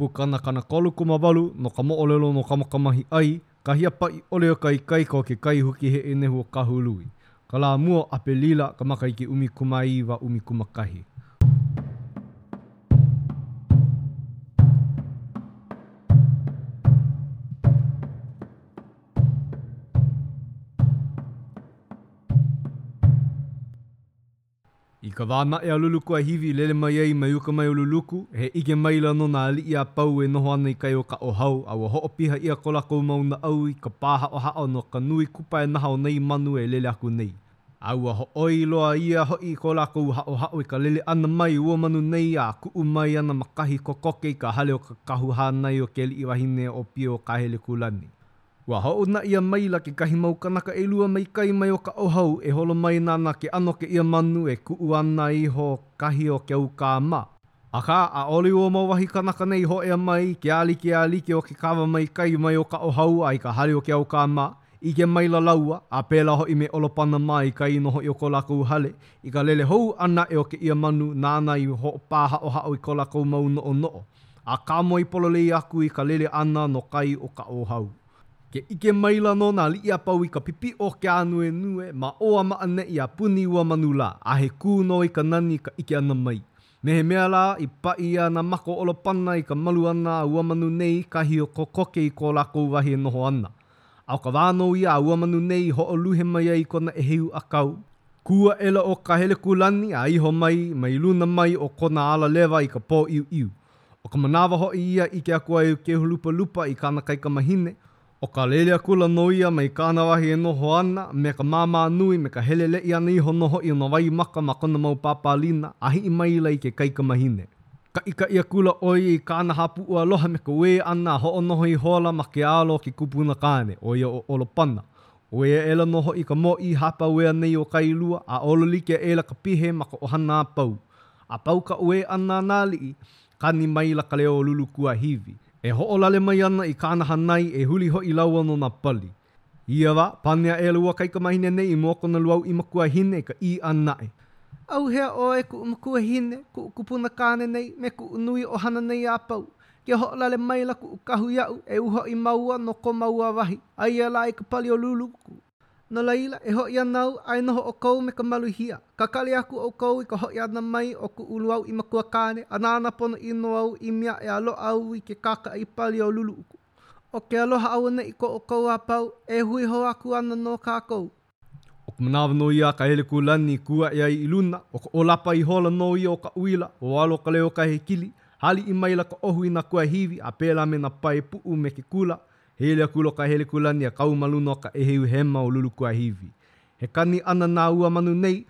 Pukana kanakolukūmāwalu no ka moʻolelo no Kamakamahiʻai, ka hiapaʻiʻole o ka ikaika o ke kai huki heʻenehu o Kahului, ka lā mua o ʻApelila ka makahiki ʻumikūmāiwa ʻumikūmākahi. I ka wā naʻe a Lulukuahiwi i lele mai ai mai uka mai o Luluku, ke ʻike maila nō nā aliʻi a pau e noho ana i kai o Kaʻōhao, a ua hoʻopiha ʻia ko lākou mau naʻau i ka pāhaʻohaʻo no ka nui kupaianaha o nei manu e lele aku nei. A ua hōʻoi loa ʻia hoʻi ko lākou haʻohaʻo i ka lele ʻana mai a ua manu nei a kuʻu mai ana ma kahi kokoke i ka hale o ka kahu hānai o ke aliʻi wahine ʻōpio Kahelekūlani. Ua hoʻouna ʻia maila kekahi mau kanaka ʻelua mai kai mai o Kaʻōhao e holo mai nānā i ke ʻano o kēia manu e kuʻu ana iho kahi o Keaukā mā. Akā, ʻaʻole ua mau wahi kanaka nei i hōʻea mai i ke alike a like o ke kāwā mai kai mai o Kaʻōhao a i ka hale o Keaukā mā, ʻike maila lāua, a pēlā hoʻi me ʻOlopana mā i kai nō hoʻi o ko lākou hale, i ka lele hou ʻana aʻe o kēia manu nāna i hoʻopāhaʻohaʻo i ko lākou mau noʻonoʻo. A kāmoe pololei aku i ka lele ʻana no kai o Kaʻōhao. Ke ʻike maila nō nā aliʻi a pau i ka pipiʻo o ke ānuenue ma ʻō a ma ʻaneʻi a puni ua manu lā, a he kū nō i ka nani i ka ʻike ʻana mai. Me he mea lā, i paʻi ʻia nā maka o ʻOlopana i ka malu ʻana a ua manu nei i kahi o kokoke i ko lākou wahi e noho ana. A ʻo ka wā nō ia a ua manu nei i hoʻoluhe mai ai i kona ʻēheu ʻākau, kū aʻela ʻo Kahelekūlani a iho mai mai luna mai o kona ala lewa i ka pōʻiuʻiu. ʻO ka manawa hoʻi ia i ʻike aku ai ʻo Keoholupalupa i kāna kaikamahine, ʻo ka lele akula nō ia mai kāna wahi e noho ana me ka māmā nui me ka heleleʻi ʻana iho nō hoʻi o nā waimaka ma kona mau pāpālina a hiʻi maila i ke kaikamahine. Kaʻikaʻi akula ʻo ia i kāna hāpuʻu aloha me ka uē ʻana a hoʻonoho ihola ma ke alo o ke kupunakāne, ʻo ia ʻo ʻOlopana. Uē aʻela nō hoʻi ka Mōʻī hapauea nei o Kailua, a olo like aʻela ka pihe ma ka ʻohana a pau. A pau ka uē ʻana a nā aliʻi, kani maila ka leo o Lulukuahiwi. E hoʻolale mai ana i kāna hānai, e huli hoʻi lāua no nā pali. Ia wā, pane aʻela ua kaikamahine nei i mua o kona lūauʻi makuahine i ka ʻī ʻana aʻe. ʻAuhea ʻoe, kuʻu makuahine, kuʻu kupuna kāne nei, me kuʻu nui ʻohana nei a pau. Ke hoʻolale maila kuʻu kahu iaʻu, e uhoʻi māua no ko māua wahi, aia lā i ka pali o Luluku. No laila, e hoʻi ana au, a e noho ʻoukou me ka maluhia. Kakali aku ʻoukou i ka hoʻi ʻana mai o kuʻu lūauʻi makuakāne, a nāna ponoʻī nō au e ʻimi aʻe a loaʻa au i ke kakaʻi pali o Luluku. ʻO ke aloha auaneʻi ko ʻoukou a pau, e hui hou aku ana no kākou. ʻO ka manawa nō ia a Kahelekūlani i kū aʻe ai i luna, ʻo ka ʻōlapa ihola nō ia o ka uila, ualo ka leo o ka hekili, hāliʻi maila ka ʻohu i nā kuahiwi, a pēlā me nā pae puʻu me ke kula, hele akula ʻo Kahelekūlani a kau ma luna o ka ʻēheu hema o Lulukuahiwi. He kani ʻana na ua manu nei,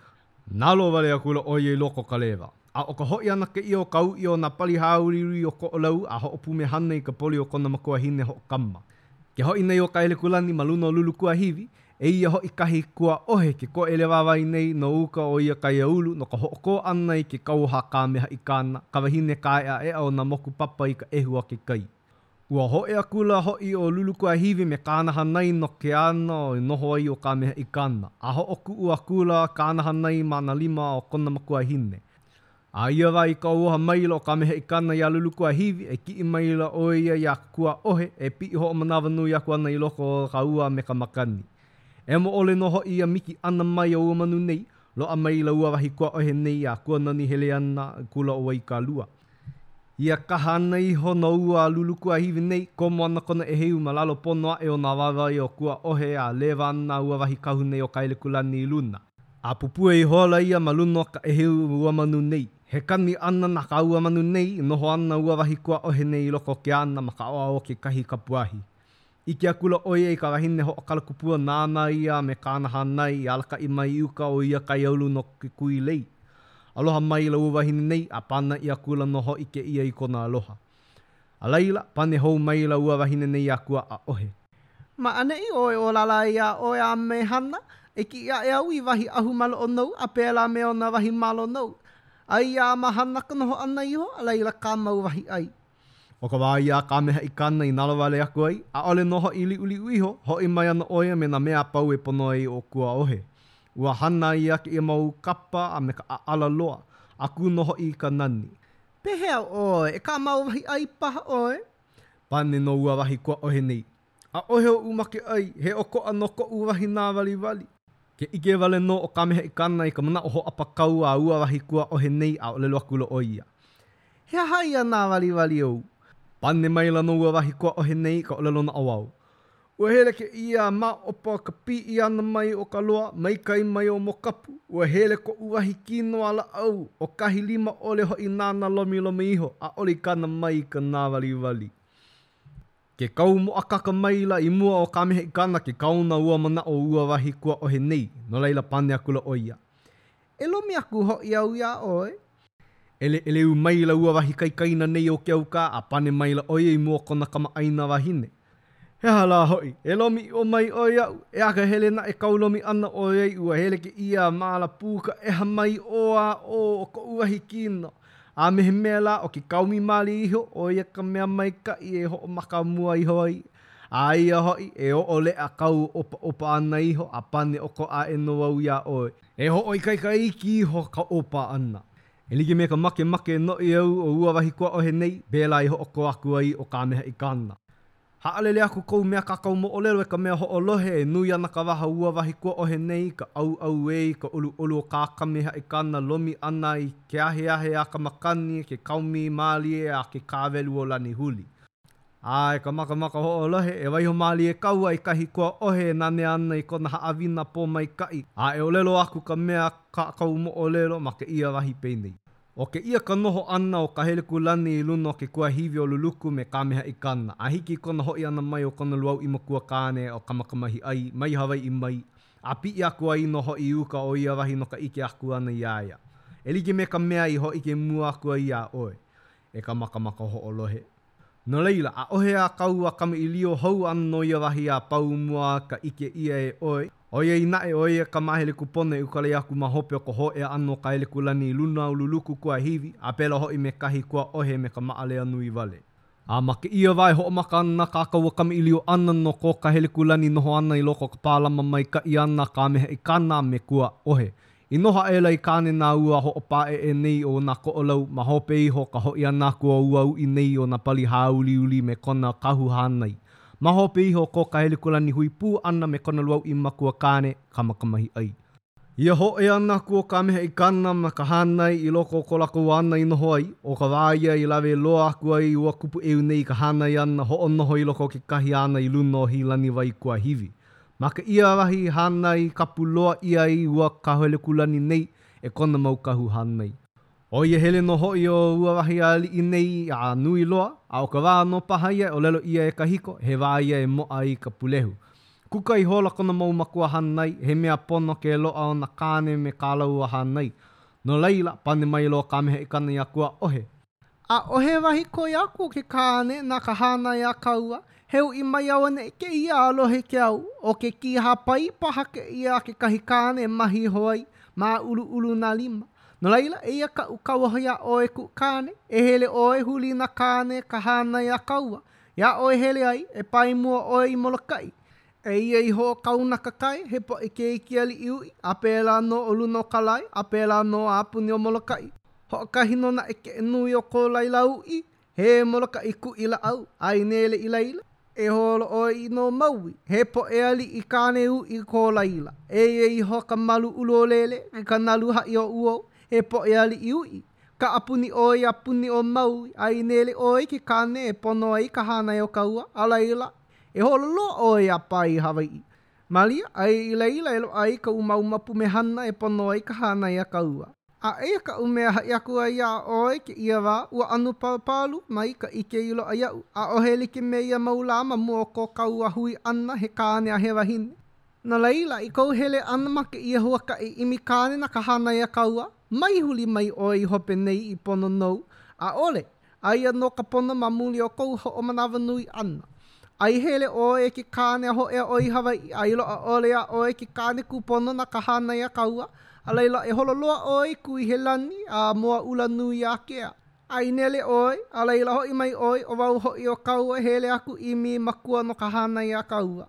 Nalowale akula ʻo ia i loko o ka lewa, a ʻo ka hoʻi ʻana kēia o ka uʻi o nā pali hāuliuli o Koʻolau a hoʻopumehana i ka poli o kona makuahine hoʻokama. Ke hoʻi nei ʻo Kahelekūlani ma luna o Lulukuahiwi, eia hoʻi kahi Kuaʻohe ke koʻele wāwae nei no uka o ia kaiāulu no ka hoʻokō ʻana i ke kauoha a Kamehaʻikana, ka wahine kāeʻaeʻa o nā moku papa i ka ʻehu a ke kai. Ua hoʻi akula hoʻi ʻo Lulukuahiwi me kāna hānai no ke ana i noho ai ʻo Kamehaʻikana, a hoʻokuʻu akula kāna hānai ma nā lima o kona makuahine. A ia wā i kauoha maila ʻo Kamehaʻikana iā Lulukuahiwi, e kiʻi maila ʻo ia iā Kuaʻohe, e piʻi hoʻomanawanui aku ana i loko o ka ua me ka makani. ʻEmo ʻole nō hoʻi ia miki ʻana mai o ua manu nei, loaʻa maila ua wahi Kuaʻohe nei a kuanani hele ana i kula o Waikalua. Ia kaha ana iho nō ua Lulukuahiwi nei, komo ana kona ʻēheu ma lalo pono aʻe o nā wāwae o Kuaʻohe a lewa ana ua wahi kahu nei o Kahelekūlani i luna. A pupue ihola ia ma luna o ka ʻēheu o ua manu nei. He kani ʻana na ka ua manu nei, noho ana ua wahi Kuaʻohe nei i loko o ke ana ma ka ʻaoʻao o kekahi kapuahi. ʻIke akula ʻo ia i ka wahine hoʻokalakupua nāna ia a me kāna hānai i alakaʻi mai i uka o ia kaiāulu no ke kui lei. Aloha maila ua wahine nei a pānaʻi akula nō hoʻi kēia i kona aloha. A laila, pane hou maila ua wahine nei iā Kuaʻohe, Ma ʻaneʻi ʻoe e ʻōlala ai iā ʻoe a mehana, e kiʻi aʻe au i wahi ʻahu maloʻo nou a pēlā me ona wahi malo nou. Aia a mahana ka noho ʻana iho, a laila kāmau wahi ʻai. ʻO ka wā ia a Kamehaʻikana i nalowale aku ai, ʻaʻole nō hoʻi i liʻuliʻu iho, hoʻi mai ana ʻo ia me nā mea a pau e pono ai ʻo Kuaʻohe. Ua hana ʻia kēia mau kapa a me ka ʻaʻala loa, a kū nō hoʻi i ka nani. Pehea ʻoe? E kāmau wahi ʻai paha ʻoe? pane nō ua wahi Kuaʻohe nei. ʻaʻohe oʻu make ʻai he ʻokoʻa nō koʻu wahi nāwaliwali. Ke ʻike wale nō ʻo Kamehaʻikana i ka manaʻo hōʻapakau a ua wahi Kuaʻohe nei a ʻōlelo akula ʻo ia, He aha ia nāwaliwali ou? Pane maila nō ua wahi Kuaʻohe nei i ka ʻōlelo ʻana, ʻO au, ua hele kēia a māʻopa ka piʻi ʻana mai o ka loa mai kai mai o Mōkapu, ua hele koʻu wahi kino a lāʻau ʻo kahi lima ʻole hoʻi nāna e lomilomi iho, ʻaʻole i kana mai ka nāwaliwali. Ke kau moakāka maila i mua o Kamehaʻikana ke kaona ua manaʻo o ua wahi Kuaʻohe nei, no laila pane akula ʻo ia, E lomi aku hoʻi au iā ʻoe. ʻEleʻeleu maila ua wahi kaikaina nei o Keaukā, a pane maila ʻo ia i mua o kona kamaʻāina wahine, He aha lā hoʻi? E lomi ʻiʻo mai ʻoe iaʻu? E akahele naʻe kāu lomi ʻana ʻoiai ua hele kēia māla pū ka ʻeha mai ʻō a ʻō o koʻu wahi kino. A me he mea lā, ʻo ke kaomi mālie iho, ʻo ia ka mea maikaʻi e hoʻomaka mua iho ai, aia hoʻi, e ʻoʻoleʻa kāu ʻopaʻopa ʻana iho, a pane ʻokoʻa aʻe nō au iā ʻoe. E hoʻoikaika iki iho ka ʻopa ʻana. E like me ka makemake noʻiau o ua wahi Kuaʻohe nei, pēlā i hoʻokō aku ai ʻo Kamehaʻikana. Haʻalele aku kou mea kākau moʻolelo e ka mea hoʻolohe e nui ana ka waha o ua wahi Kuaʻohe nei i ka ʻauʻau ē i ka ʻoluʻolu o kā Kamehaʻikana lomi ʻana i ke aheahe a ka makani i ke kaomi mālie a ke kāwelu o Lanihuli a e ka makamaka hoʻolohe e waiho mālie kāua i kahi Kuaʻohe e nanea ana i kona haʻawina pōmaikaʻi a e ʻōlelo aku ka mea kākau moʻolelo ma kēia wahi penei. ʻO kēia ka noho ʻana o Kahelekūlani i luna o ke kuahiwi o Luluku me Kamehaʻikana, a hiki i kona hoʻi ʻana mai o kona lūauʻi makua kāne ʻo Kamakamahiʻai mai Hawaiʻi mai, a piʻi aku ai nō hoʻi i uka o ia wahi no ka ʻike aku ʻana iā ia. E like me ka mea i hōʻike mua aku ai iā ʻoe, e ka makamaka hoʻolohe. No laila, ʻaʻohe a kāua kamaʻilio hou ʻana no ia wahi a pau mua ka ʻike ʻia e ʻoe, ʻoiai naʻe ʻo ia ka māhele kūpono e ukali aku ma hope o ka hōʻea ʻana o Kahelekūlani i luna o Luluku kuahiwi a pēlā hoʻi me kahi Kuaʻohe me ka maʻalea nui wale. A ma kēia wā e hoʻomaka ana kā kāua kamaʻilio ʻana no ko Kahelekūlani noho ʻana i loko o ka pālama maikaʻi ʻana a Kamehaʻikana me Kuaʻohe. I noho aʻela i kāne na ua hoʻopāʻēʻē nei o nā Koʻolau ma hope iho o ka hoʻi ʻana aku o ua uʻi nei o nā pali hāuliuli me kona kahu hānai. Ma hope iho o ko Kahelekūlani hui pū ʻana me kona lūauʻi makuakāne Kamakamahiʻai, ia hoʻi ʻana aku o Kamehaʻikana ma ka hānai i loko o ko lākou ana i noho ai, ʻo ka wā ia i lawe loa aku ai ua kupuʻeu nei i ka hānai āna a hoʻonoho i loko o kekahi ana i luna o Hiʻilaniwai Kuahiwi. Ma kēia wahi i hānai kapu loa ʻia ai ua Kahelekūlani nei e kona mau kahu hānai. ʻO ia hele nō hoʻi o ua wahi aliʻi nei a nui loa, a ʻo ka wā nō paha ia e ʻōlelo ʻia e kahiko, he wā ia e moʻa ai ka pūlehu. Kūkā ihola kona mau makua hānai, he mea pono ke loaʻa ona kāne me kā lāua hānai. No laila, pane maila ʻo Kamehaʻikana iā Kuaʻohe. ʻAʻohe wahi koi aku o ke kāne na ka hānai a kāua, he uʻi mai auaneʻi kēia a lohe ke ao. ʻO ke kīhāpai paha kēia a kekahi kāne e mahi iho ai māʻuluʻulu nā lima. No laila, eia kaʻu kauoha iā ʻoe kuʻu kāne, e hele ʻoe huli na kāne ka hānai a kāua. Iā ʻoe e hele ai, e pae mua ʻoe i Molokaʻi, Eia iho ʻo Kaunakakai, he poʻe keiki aliʻi uʻi, a pēlā nō ʻo luna o Kalaʻe, a pēlā nō a puni o Molokaʻi. Hoʻokahi nō naʻe keʻe nui o ko laila uʻi, he Molokaʻi kuʻi lāʻau, a i nele i laila, e holo ʻoe no Maui, he poʻe aliʻi kāne uʻi ko laila. Eia iho ka malu ʻulu o Lele, i ka nalu haʻi o ʻUo, he poʻe aliʻi uʻi. Kaʻapuni ʻoe a puni o Maui, a i nele ʻoe i ke kāne e pono ai ka hānai o kāua, a laila, E holo loa ʻoe a pae i Hawaiʻi. Malia, aia i laila e loaʻa ai ka umauma pumehana e pono ai ka hānai a kāua. A eia kaʻu mea haʻi aku ai iā ʻoe kēia wā, ua ʻano palupalu mai ka ʻike i loaʻa iaʻu. ʻAʻohe like me ia mau lā ma mua o ko kāua hui ʻana he kāne a he wahine. No laila, i kou hele ʻana ma kēia huakaʻi ʻimi kāne na ka hānai a kāua, mai huli mai ʻoe i hope nei i pono nou? ʻAʻole. Aia nō ka pono ma muli o kou hoʻomanawanui ʻana. A i hele ʻoe e ke kāne a hōʻea ʻoe i Hawaiʻi, a i loaʻa ʻole iā ʻoe ke kāne kūpono na ka hānai a kāua, a laila e holo loa ʻoe i Kūihelani, a Moaʻulanuiākea. A i nele ʻoe, a laila hoʻi mai ʻoe, ʻo wau hoʻi o kāua, hele aku ʻimi makua no ka hānai a kāua.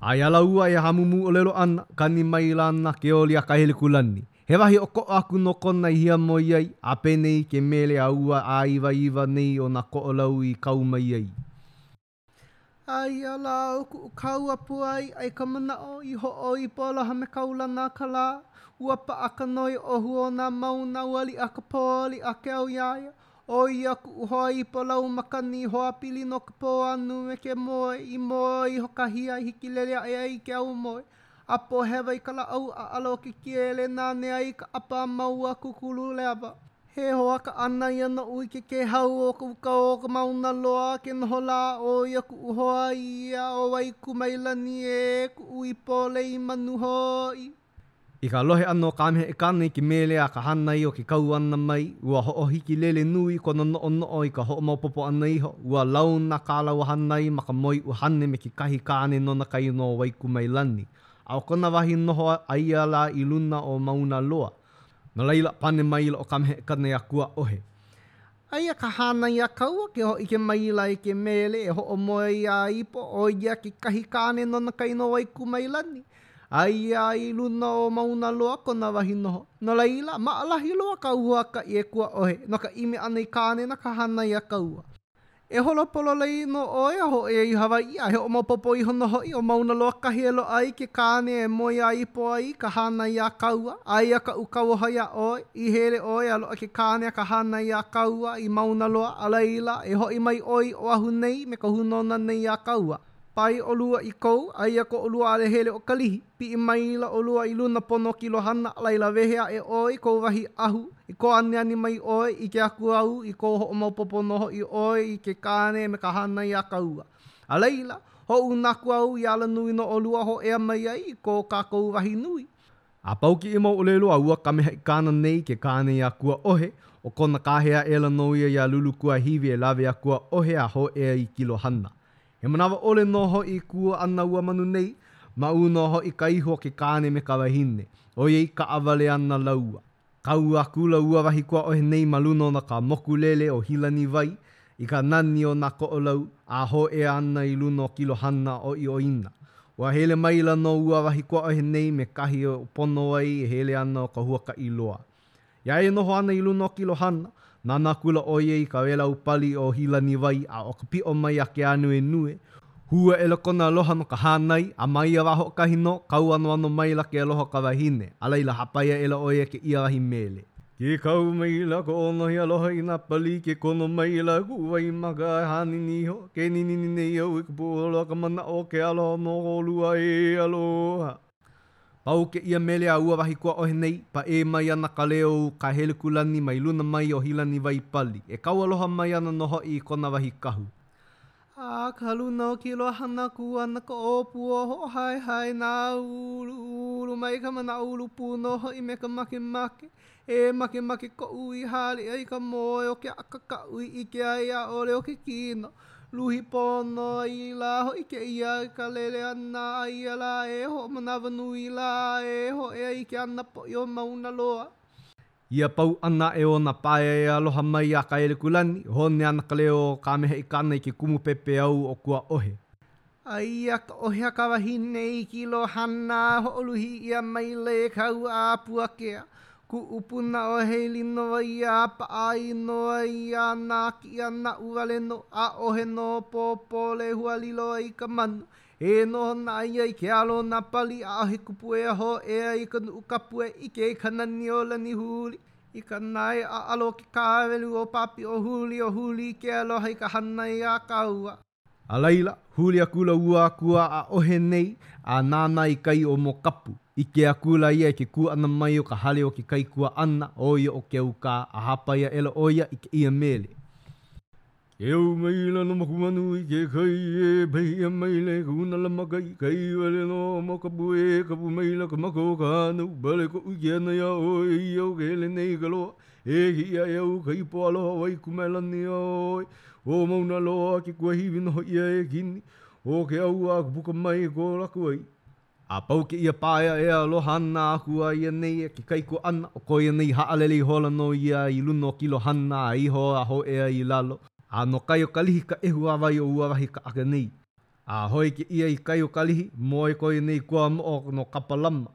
A iā lāua e hamumu ʻōlelo ana, kani maila ana ke oli a Kahelekūlani, He wahi ʻokoʻa aku nō kona i hiamoe ai, a penei ke mele a ua āiwaiwa nei o nā Koʻolau i kau mai ai. Aia lā ʻo kuʻu kaua puaʻi i ka manaʻo i hoʻoipo aloha me Kaulanaakalā, ua paʻa ka noe ʻohu o nā mauna ua liʻa ka pō a liʻa ke ao iā ia. ʻO ia kuʻu hoa ipo lau makani i hoapili no ka pō anu me ke moe i moe hoʻokahi ai hikilele aʻe ai ke aumoe. ʻApo hewa i ka lāʻau ʻaʻala o ke kiele nanea i ka ʻapa a māua kūkulu lewa. He hoa kaʻana ia noʻu i ke kēhau o ka uka o ka mauna loa ke noho lā, ʻo ia kuʻu hoa ia ʻo Waikumailani ē kuʻu ipo lei manu hoʻi. I ka lohe ʻana o Kamehaʻikana i ke mele a ka hānai o ke kau ʻana mai, ua hoʻohikilele nui kona noʻonoʻo i ka hoʻomaopopo ʻana iho. Ua launa kā lāua hānai ma ka moe ʻuhane me kekahi kāne nona ka inoa ʻo Waikumailani, a ʻo kona wahi noho aia lā i luna o Maunaloa. No laila, pane maila ʻo Kamehaʻikana iā Kuaʻohe. Aia ka hānai a kāua ke hōʻike maila i ke mele e hoʻomoe ai a ipo ʻo ia kekahi kāne nona ka inoa ʻo Waikumailani. Aia i luna o Maunaloa kona wahi noho. No laila, maʻalahi loa kāu huakaʻi e Kuaʻohe no ka ʻimi ʻana i kāne na ka hānai a kāua. E holo pololei nō ʻoe a hōʻea i Hawaiʻi a e hoʻomaopopo iho nō hoʻi ʻo Maunaloa kahi e loaʻa ai ke kāne e moe a ipo ai ka hānai a kāua. Eia kaʻu kauoha iā ʻoe, i hele ʻoe a loaʻa ke kāne a ka hānai a kāua i Maunaloa, a laila, e hoʻi mai ʻoe i Oʻahu nei me ka hūnōna nei a kāua. Pae ʻolua i Kou, aia ko ʻolua alahele ʻo Kalihi. Piʻi maila ʻolua i luna pono o Kilohana, a laila wehe aʻe ʻoe i kou wahi ʻahu. I kōaniani mai ʻoe, ʻike aku au i kou hoʻomaopopo nō hoʻi ʻoe i ke kāne me ka hānai a kāua. A laila, hoʻouna aku au i alanui no ʻolua e hōʻea mai ai i ko kākou wahi nui. A pau kēia mau ʻōlelo a ua Kamehaʻikana nei i ke kāne iā Kuaʻohe, ʻo kona kāhea aʻela nō ia iā Lulukuahiwi e lawe iā Kuaʻohe a hōʻea i Kilohana. He manawa ʻole nō hoʻi kū ana ua manu nei, maʻū nō hoʻi ka ihu o ke kāne me ka wahine, ʻoiai e kaʻawale ana lāua. Kau akula ua wahi Kuaʻohe nei ma luna ona ka mokulele o Hīlaniwai i ka nani o nā Koʻolau a hōʻea ana i luna o Kilohana oʻioʻina. Ua hele maila nō ua wahi Kuaʻohe nei me kahi ō e pono ai e hele ana o ka huakaʻi loa. Iā ia e noho ana i luna o Kilohana, nānā akula ʻo ia i ka wēlau pali o Hīlaniwai a ʻo ka piʻo mai a ke ānuenue, hū aʻela kona aloha no ka hānai, a ma ia wā hoʻokahi nō, kau anoano maila ke aloha o ka wahine, a laila, hāpai aʻela ʻo ia i kēia wahi mele. Ke kau maila ka ʻōnohi aloha i nā pali, ke kono maila i kuʻu waimaka e hanini iho, ke ninini nei au i ka pūʻolo a ka manaʻo ʻo ke aloha no ʻolua ē aloha. Pau kēia mele a ua wahi Kuaʻohe nei, paʻē mai ana ka leo o Kahelekūlani mai luna mai o Hīlaniwai pali, e kau aloha mai ana nō hoʻi i kona wahi kahu. A ka luna o Kilohana kū ana ka ʻōpua hoʻohaehae Nāulu, ulu mai ka manaʻo ulu pū nō hoʻi me ka makemake He makemake koʻu i haliʻa i ka moe ʻo ke aka kaʻu i ʻike ai ʻaʻole ʻo ke kino. Luhi pono ai lā hoʻi kēia i ka lele ʻana aia lā e hoʻomanawanui lā a e hōʻea i ke ana poʻi o Maunaloa. Ia pau ʻana aʻe o nā paʻē aloha mai a Kahelekūlani, hone ana ka leo o Kamehaʻikana i ke kumu pepeiao o Kuaʻohe. Aia ka ʻohe a ka wahine i Kilohana hoʻoluhi ʻia maila e ka ua ʻĀpuakea. Kuʻu puna ʻo Haili nō ia a paʻa inoa ʻia ana a kiʻi ana aku wale nō. ʻAʻohe nō pōpō lehua lilo ai i ka manu. E noho ana ia i ke alo o nā pali, ʻaʻohe kupu e hōʻea i ka nuʻu kapu e ʻike i ka nani o Lanihuli. I ka nae ʻaʻala o ke kāwelu o Pāpiohuli, o huli i ke aloha i ka hānai a kāua. A laila, huli akula ua Kuaʻaʻohe nei a nānā i kai o Mōkapu. ʻIke akula ia i ke kū ʻana mai o ka hale o ke kaikuaʻana, ʻo ia ʻo Keaukā, a hāpai aʻela ʻo ia i kēia mele. Ke ʻau maila nō Mokumanu i ke kai e pehia maila e ka huna lā ma kai, kai wale nō ʻo Mōkapu e kapu maila ka maka o ka hānau, pale koʻu ʻike ʻana iā ʻoe, eia au ke hele nei i ka loa, E kiʻi aʻe au ka ipo aloha Waikumailani ʻo ʻoe, ʻo Mauna Loa ke kuahiwi noho ʻia e kini, ʻo ke au a puka mai ko lakou ai. A pau kēia paeaea aloha ʻana aku a ia nei i ke kaikuaʻana, ʻo ko ia nei haʻalele ihola nō ia i luna o Kilohana a iho a hōʻea i lalo, a no kai o Kalihi ka ʻehu wāwae o ua wahi kaʻaka nei. A hōʻea kēia i kai o Kalihi, moe ko ia nei kuamoʻo no Kapālama,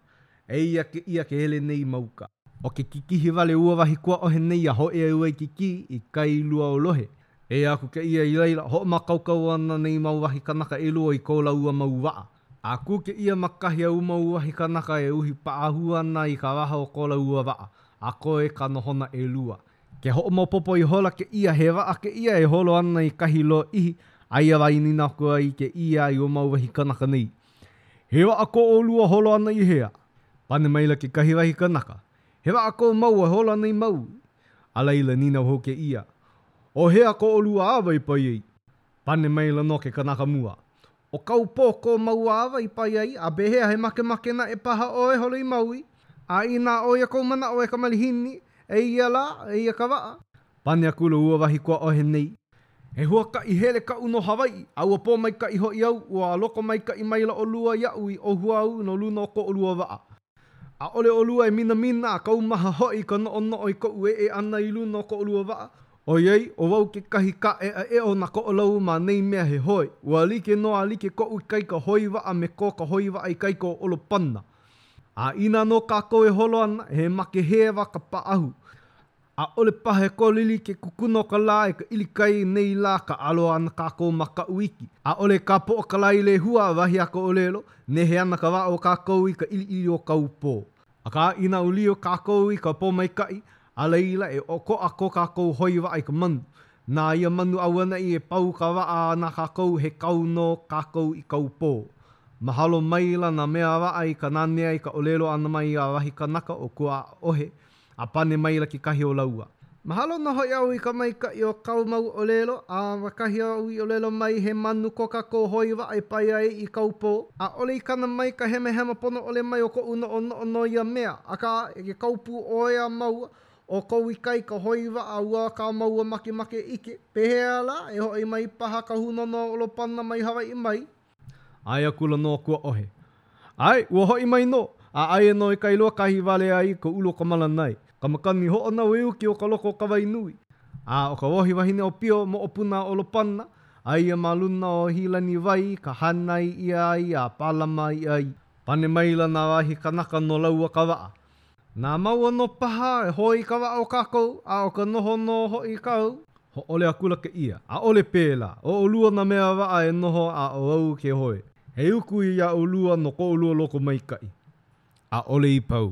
eia kēia ke hele nei ma uka. ʻO ke kikihi wale ua wahi Kuaʻohe nei a hōʻea i Waikīkī i Kaluaʻōlohe. Hōʻea aku kēia i laila, hoʻomākaukau ana nei mau wahi kānaka ʻelua i ko lāua mau waʻa. A kū kēia ma kahi a ua mau wahi kānaka e uhi paʻahu ana i ka waha o ko lāua waʻa, a koe ka nohona ʻelua. Ke hoʻomaopopo ihola kēia he waʻa kēia e holo ana i kahi lōʻihi, a ia wā i nīnau aku ai kēia i ua mau wahi kānaka nei, He waʻa ko ʻolua e holo ana i hea? Pane maila kekahi wahi kanaka, He waʻa ko māua e holo ana i Maui. A laila, nīnau hou kēia, ʻO hea ko ʻolua awa e pae ai? Pane maila nō ke kanaka mua, ʻO Kaupō ko māua awa e pae ai, a pehea he makemake naʻe paha ʻoe e holo i Maui, a inā ʻo ia kou manaʻo e ka malihini, eia lā, eia ka waʻa. Pane akula ua wahi Kuaʻohe nei. He huakaʻi hele kaʻu no Hawaiʻi, a ua pōmaikaʻi hoʻi au, ua lokomaikaʻi maila ʻolua iaʻu i ʻōhua au no luna o ko ʻolua waʻa. ʻAʻole ʻolua e minamina a kaumaha hoʻi i ka noʻonoʻo i koʻu eʻe ʻana i luna o ko ʻolua waʻa, ʻoiai, ʻo wau kekahi kāʻeʻaʻeʻa o nā Koʻolau ma nei mea he hoe. Ua like nō a like koʻu ikaika hoe waʻa me ko ka hoe waʻa ikaika o ʻOlopana. A inā nō kākou e holo ana, he makehewa ka paʻahu. ʻAʻole paha e kōlili ke kukuna o ka lā i ka ʻilikai i nei lā kāʻalo ana kākou ma Kaʻuiki. ʻAʻole kapoʻo ka lā i Lehua, wahi a ka ʻōlelo, nehe ana ka waʻa o kākou i ka ʻiliʻili o Kaupō. Akā, inā ulia kākou i ka pōmaikaʻi, a laila e ʻokoʻa ko kākou hoe waʻa i ka manu. Na ia manu auaneʻi e pau ka waʻa a na kākou he kau nō kākou i Kaupō. Mahalo maila nā mea waʻa i ka nanea i ka ʻōlelo ʻana mai ia wahi kanaka o Kuaʻaʻohe, A pane maila kekahi o lāua. Mahalo nō hoʻi au i ka maikaʻi o kāu mau ʻōlelo, a ua kahi āu i ʻōlelo mai he manu ko kākou hoe waʻa e pae ai i Kaupō. ʻAʻole i kana mai ka hemahema pono ʻole mai o koʻu noʻonoʻo no ia mea, akā, e ke kau pū ʻoe a māua, ʻo kou ikaika hoe waʻa a ua kā māua makemake e ʻike, pehea lā, e hoʻi mai paha ka hūnōna o Olopana mai Hawaiʻi mai? ʻAe akula nō Kuaʻohe. ʻAe, ua hoʻi mai nō, a aia nō i Kailua kahi walea i ka ulu o ka Malanai, ka makani hoʻonaue ʻuki o ka loko o Kawainui. A ʻo ka wohi wahine ʻōpio, moʻopuna a Olopana, aia ma luna o Hiʻilaniwai, ka hānai ʻia ai a pālama ʻia ai. Pane maila nā wahi kanaka no lāua ka waʻa, Na māua nō paha e hoe ka waʻa o kākou, a ʻo ka noho nō hoʻi kāu. Hōʻole akula kēia, ʻaʻole pēlā. ʻO ʻolua nā mea waʻa e noho a ʻo au ke hoe. He uku iā ʻolua no ko ʻolua lokomaikaʻi. ʻAʻole i pau.